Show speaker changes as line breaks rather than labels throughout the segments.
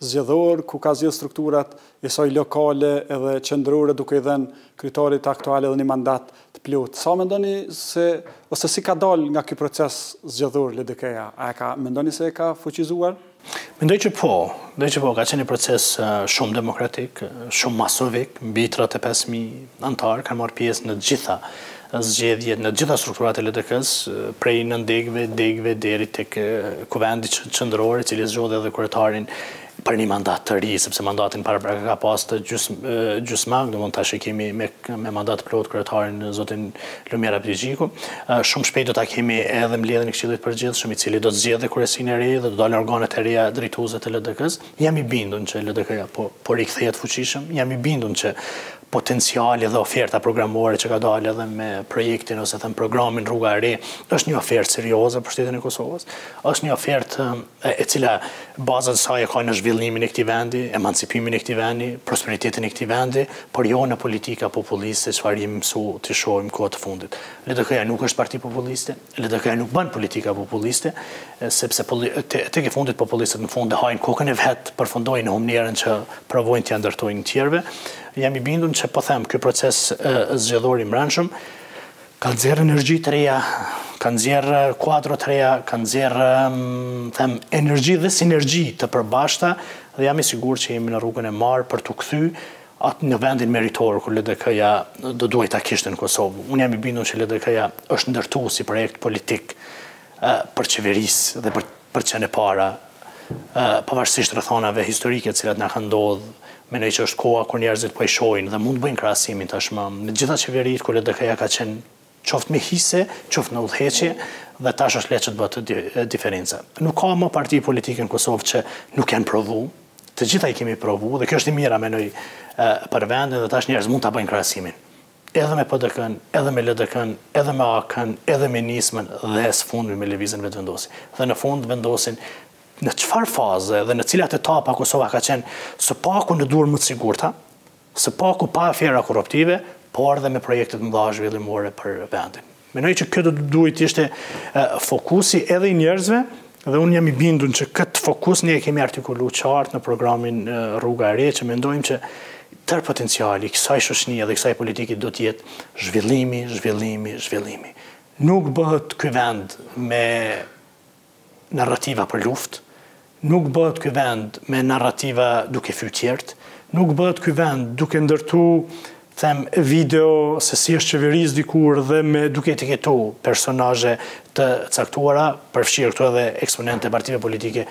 Zgjedhor, ku ka zgjedh strukturat e saj lokale edhe qendrore duke i dhënë kryetarit aktual edhe një mandat të plotë. Sa mendoni se ose si ka dal nga ky proces zgjedhor LDK-ja? A e ka, mendoni se e ka fuqizuar?
Mendoj që po, mendoj që po, ka qenë një proces shumë demokratik, shumë masovik, mbi tridhjetë e pesë mijë anëtarë kanë marrë pjesë në të gjitha zgjedhjet në të gjitha strukturat e LDK-së, prej nëndegëve, degëve deri tek Kuvendi Qendror, i cili zgjodhi edhe kryetarin për një mandat të ri, sepse mandatin paraprak e ka pas të gjysmak, domethënë tash e kemi me, me mandat të plotë kryetarin zotin Lumir Abdixhiku. Shumë shpejt do të kemi edhe mbledhjen e Këshillit të Përgjithshëm, i cili do të zgjedhë kryesinë e re dhe do dalë organet e reja drejtuese të LDK-së. Jam i bindun që LDK-ja po, po rikthehet fuqishëm, jam i bindun që potenciali dhe oferta programore që ka dalë edhe me projektin ose them programin Rruga e Re, është një ofertë serioze për shtetin e Kosovës, është një ofertë e cila bazën e saj e ka në zhvillimin e këtij vendi, emancipimin e këtij vendi, prosperitetin e këtij vendi, por jo në politika populliste çfarë jemi msu t'i shohim kohët e fundit. LDK-ja nuk është parti populliste, LDK nuk bën politika populliste, sepse tek e fundit popullistët në fund e hanë kokën e vet, përfundojnë në humnerën që provojnë t'ia ndërtojnë të tjerëve. Jam i bindun që po them, ky proces zgjedhor i mbrendshëm ka nxjerrë energji të reja, ka nxjerrë kuadro të reja, ka nxjerrë them energji dhe sinergji të përbashkëta dhe jam i sigurt që jemi në rrugën e mbarë për ta kthy atë në vendin meritor ku LDK-ja do duhej ta kishte në Kosovë. Unë jam i bindur që LDK-ja është ndërtu si projekt politik për me qeverisë dhe për, për të qenë e para. Pavarësisht rrethanave historike të cilat na kanë ndodhur, mendoj që është koha kur njerëzit po e shohin dhe mund të bëjnë krahasimin tashmë me të gjitha qeveritë ku LDK-ja ka qenë qoftë me hise, qoftë në udhëheqje, dhe tash është lehtë që të bëhet diferenca. Nuk ka më parti politike në Kosovë që nuk janë provu, të gjitha i kemi provu, dhe kjo është e mira mendoj për vendin, dhe tash njerëzit mund ta bëjnë krahasimin. Edhe me PDK-në, edhe me LDK-në, edhe me AAK-në, edhe me Nismën, dhe së fundi me Lëvizjen Vetëvendosje. Dhe në fund vendosin në çfarë faze dhe në cilat etapa Kosova ka qenë së paku në duar më të sigurta, Së paku pa afera korruptive, por edhe me projekte të mëdha zhvillimore për vendin. Mendoj që kjo do duhej të ishte fokusi edhe i njerëzve dhe unë jam i bindun që këtë fokus ne e kemi artikulu qartë në programin Rruga e Re që mendojmë që tërë potenciali i kësaj shoqnie dhe kësaj politike do të jetë zhvillimi, zhvillimi, zhvillimi. Nuk bëhet ky vend me narrativa për luftë, nuk bëhet ky vend me narrativa duke fy tjerët, nuk bëhet ky vend duke ndërtu them video se si është qeverisë dikur dhe duke etiketu personazhe të caktuara, përfshirë këtu edhe eksponentë të partive politike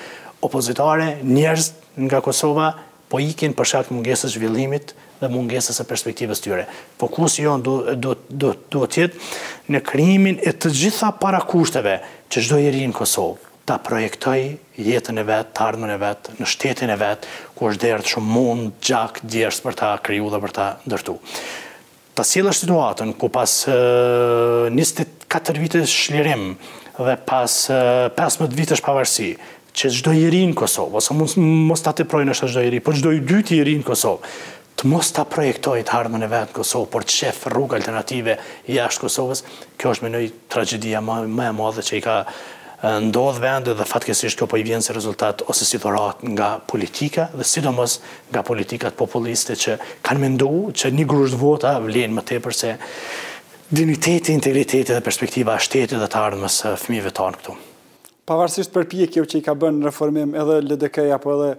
opozitare, njerëzit nga Kosova, po ikin për shkak të mungesës së zhvillimit dhe mungesës së perspektivës tyre. Fokusi jonë duhet të jetë në krijimin e të gjitha parakushteve që çdo i ri në Kosovë ta projektojë jetën e vet, të ardhmen e vet, në shtetin e vet, ku është derdhë shumë mund, gjak, djersë për ta kriju dhe për ta ndërtu. ta sjellësh situatën ku pas njëzet e katër vitesh çlirim dhe pas pesëmbëdhjetë vitesh pavarësi, që çdo i ri në Kosovë, ose mos, mos ta teproj, jo çdo i ri, por çdo i dyti i ri në Kosovë, të mos ta projektojë të ardhmen e vet në Kosovë, por të shef rrugë alternative jashtë Kosovës, kjo është mendoj tragjedia më, më e madhe që i ka ndodhë vendit dhe fatkeqësisht kjo po i vjen si rezultat ose si dhuratë nga politika dhe sidomos nga politikat populiste që kanë mendu që një grusht vota vlen më tepër se dinjiteti, integriteti dhe perspektiva e shtetit dhe të ardhmes së fëmijëve tanë këtu.
Pavarësisht përpjekjeve që i ka bënë në reformim edhe LDK-ja po edhe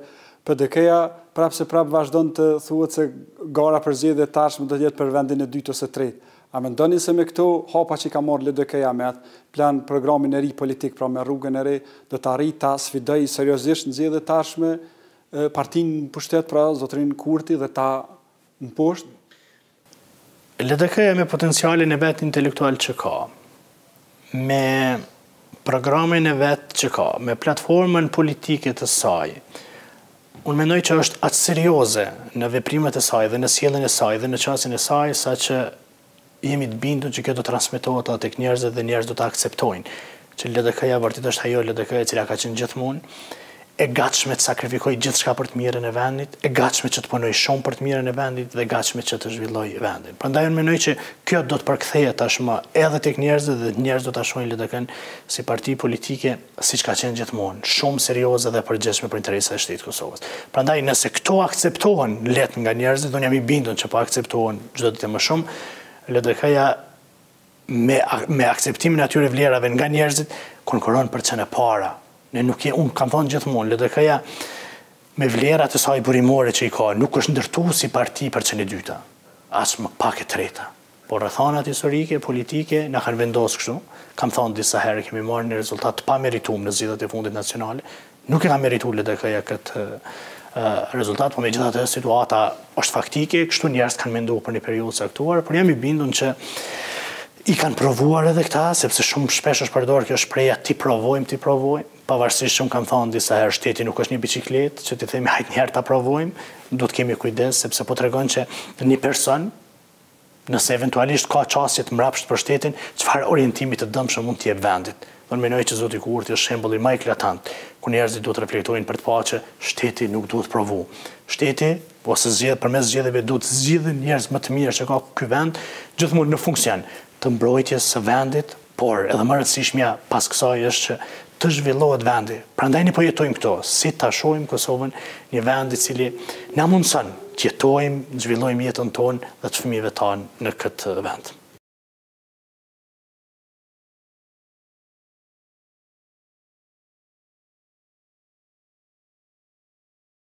PDK-ja, prapë se prapë vazhdon të thuhet se gara për zgjedhje tashmë do të jetë për vendin e dytë ose të tretë. A mendoni se me këto hapa që i ka marrë LDK-ja me atë plan programin e ri politik, pra me rrugën e re, do të arrijë ta sfidojë seriosisht në zgjedhje tashmë partinë në pushtet pra zotrin Kurti dhe ta lë poshtë?
LDK-ja me potencialin e vet intelektual që ka, me programin e vet që ka, me platformën politike të saj, unë mendoj që është aq serioze në veprimet e saj dhe në sjelljen e saj dhe në qasjen e saj, saqë Jemi të bindur që kjo do të transmetohet edhe tek njerëzit dhe njerëzit do ta akceptojnë që LDK-ja vërtet është ajo LDK e cila ka qenë gjithmonë e gatshme të sakrifikojë gjithçka për të mirën e vendit, e gatshme që të punojë shumë për të mirën e vendit dhe e gatshme që të zhvillojë vendin. Prandaj unë mendoj që kjo do të përkthehet tashmë edhe tek njerëzit dhe njerëzit do ta shohin LDK-në si parti politike siç ka qenë gjithmonë, shumë serioze dhe përgjegjshme për interesat e shtetit të Kosovës. Prandaj nëse këto akceptohen lehtë nga njerëzit, unë jam i bindur që po akceptohen çdo ditë më shumë, LDK-ja me me akceptimin e atyre vlerave nga njerëzit konkurron për t'qenë e para. Ne nuk je, unë kam thënë gjithmonë, LDK-ja me vlerat e saj burimore që i ka, nuk është ndërtu si parti për t'qenë e dyta, as më pak e treta. Por rrethanat historike, politike na kanë vendosë kështu. Kam thënë disa herë, kemi marrë një rezultat të pameritumë në zgjedhjet e fundit nacionale. Nuk e ka merituar LDK-ja këtë rezultat, por megjithatë situata është faktike, kështu njerëz kanë menduar për një periudhë të caktuar, por jam i bindur që i kanë provuar edhe këta, sepse shumë shpesh është përdorur kjo shprehja t'i provojmë, t'i provojmë, pavarësisht shumë kam thënë disa herë shteti nuk është një biçikletë, që ti themi hajt një herë ta provojmë, duhet të kemi kujdes sepse po tregon që një person Nëse eventualisht ka qasje të mbrapshtë për shtetin, çfarë orientimi të dëmshëm mund t'i jep vendit? Unë mendoj që zoti Kurti është shembulli më eklatant, ku njerëzit duhet të reflektojnë për të pa që shteti nuk duhet provu. Shteti, ose zgjedh, përmes zgjedhjeve duhet të zgjidhim njerëz më të mirë që ka ky vend, gjithmonë në funksion të mbrojtjes së vendit, Por, edhe më e rëndësishmja pas kësaj është që të zhvillohet vendi. Prandaj ne po jetojmë këtu, si ta shohim Kosovën një vend i cili na mundëson të jetojmë, të zhvillojmë jetën tonë dhe të fëmijëve tanë në këtë vend.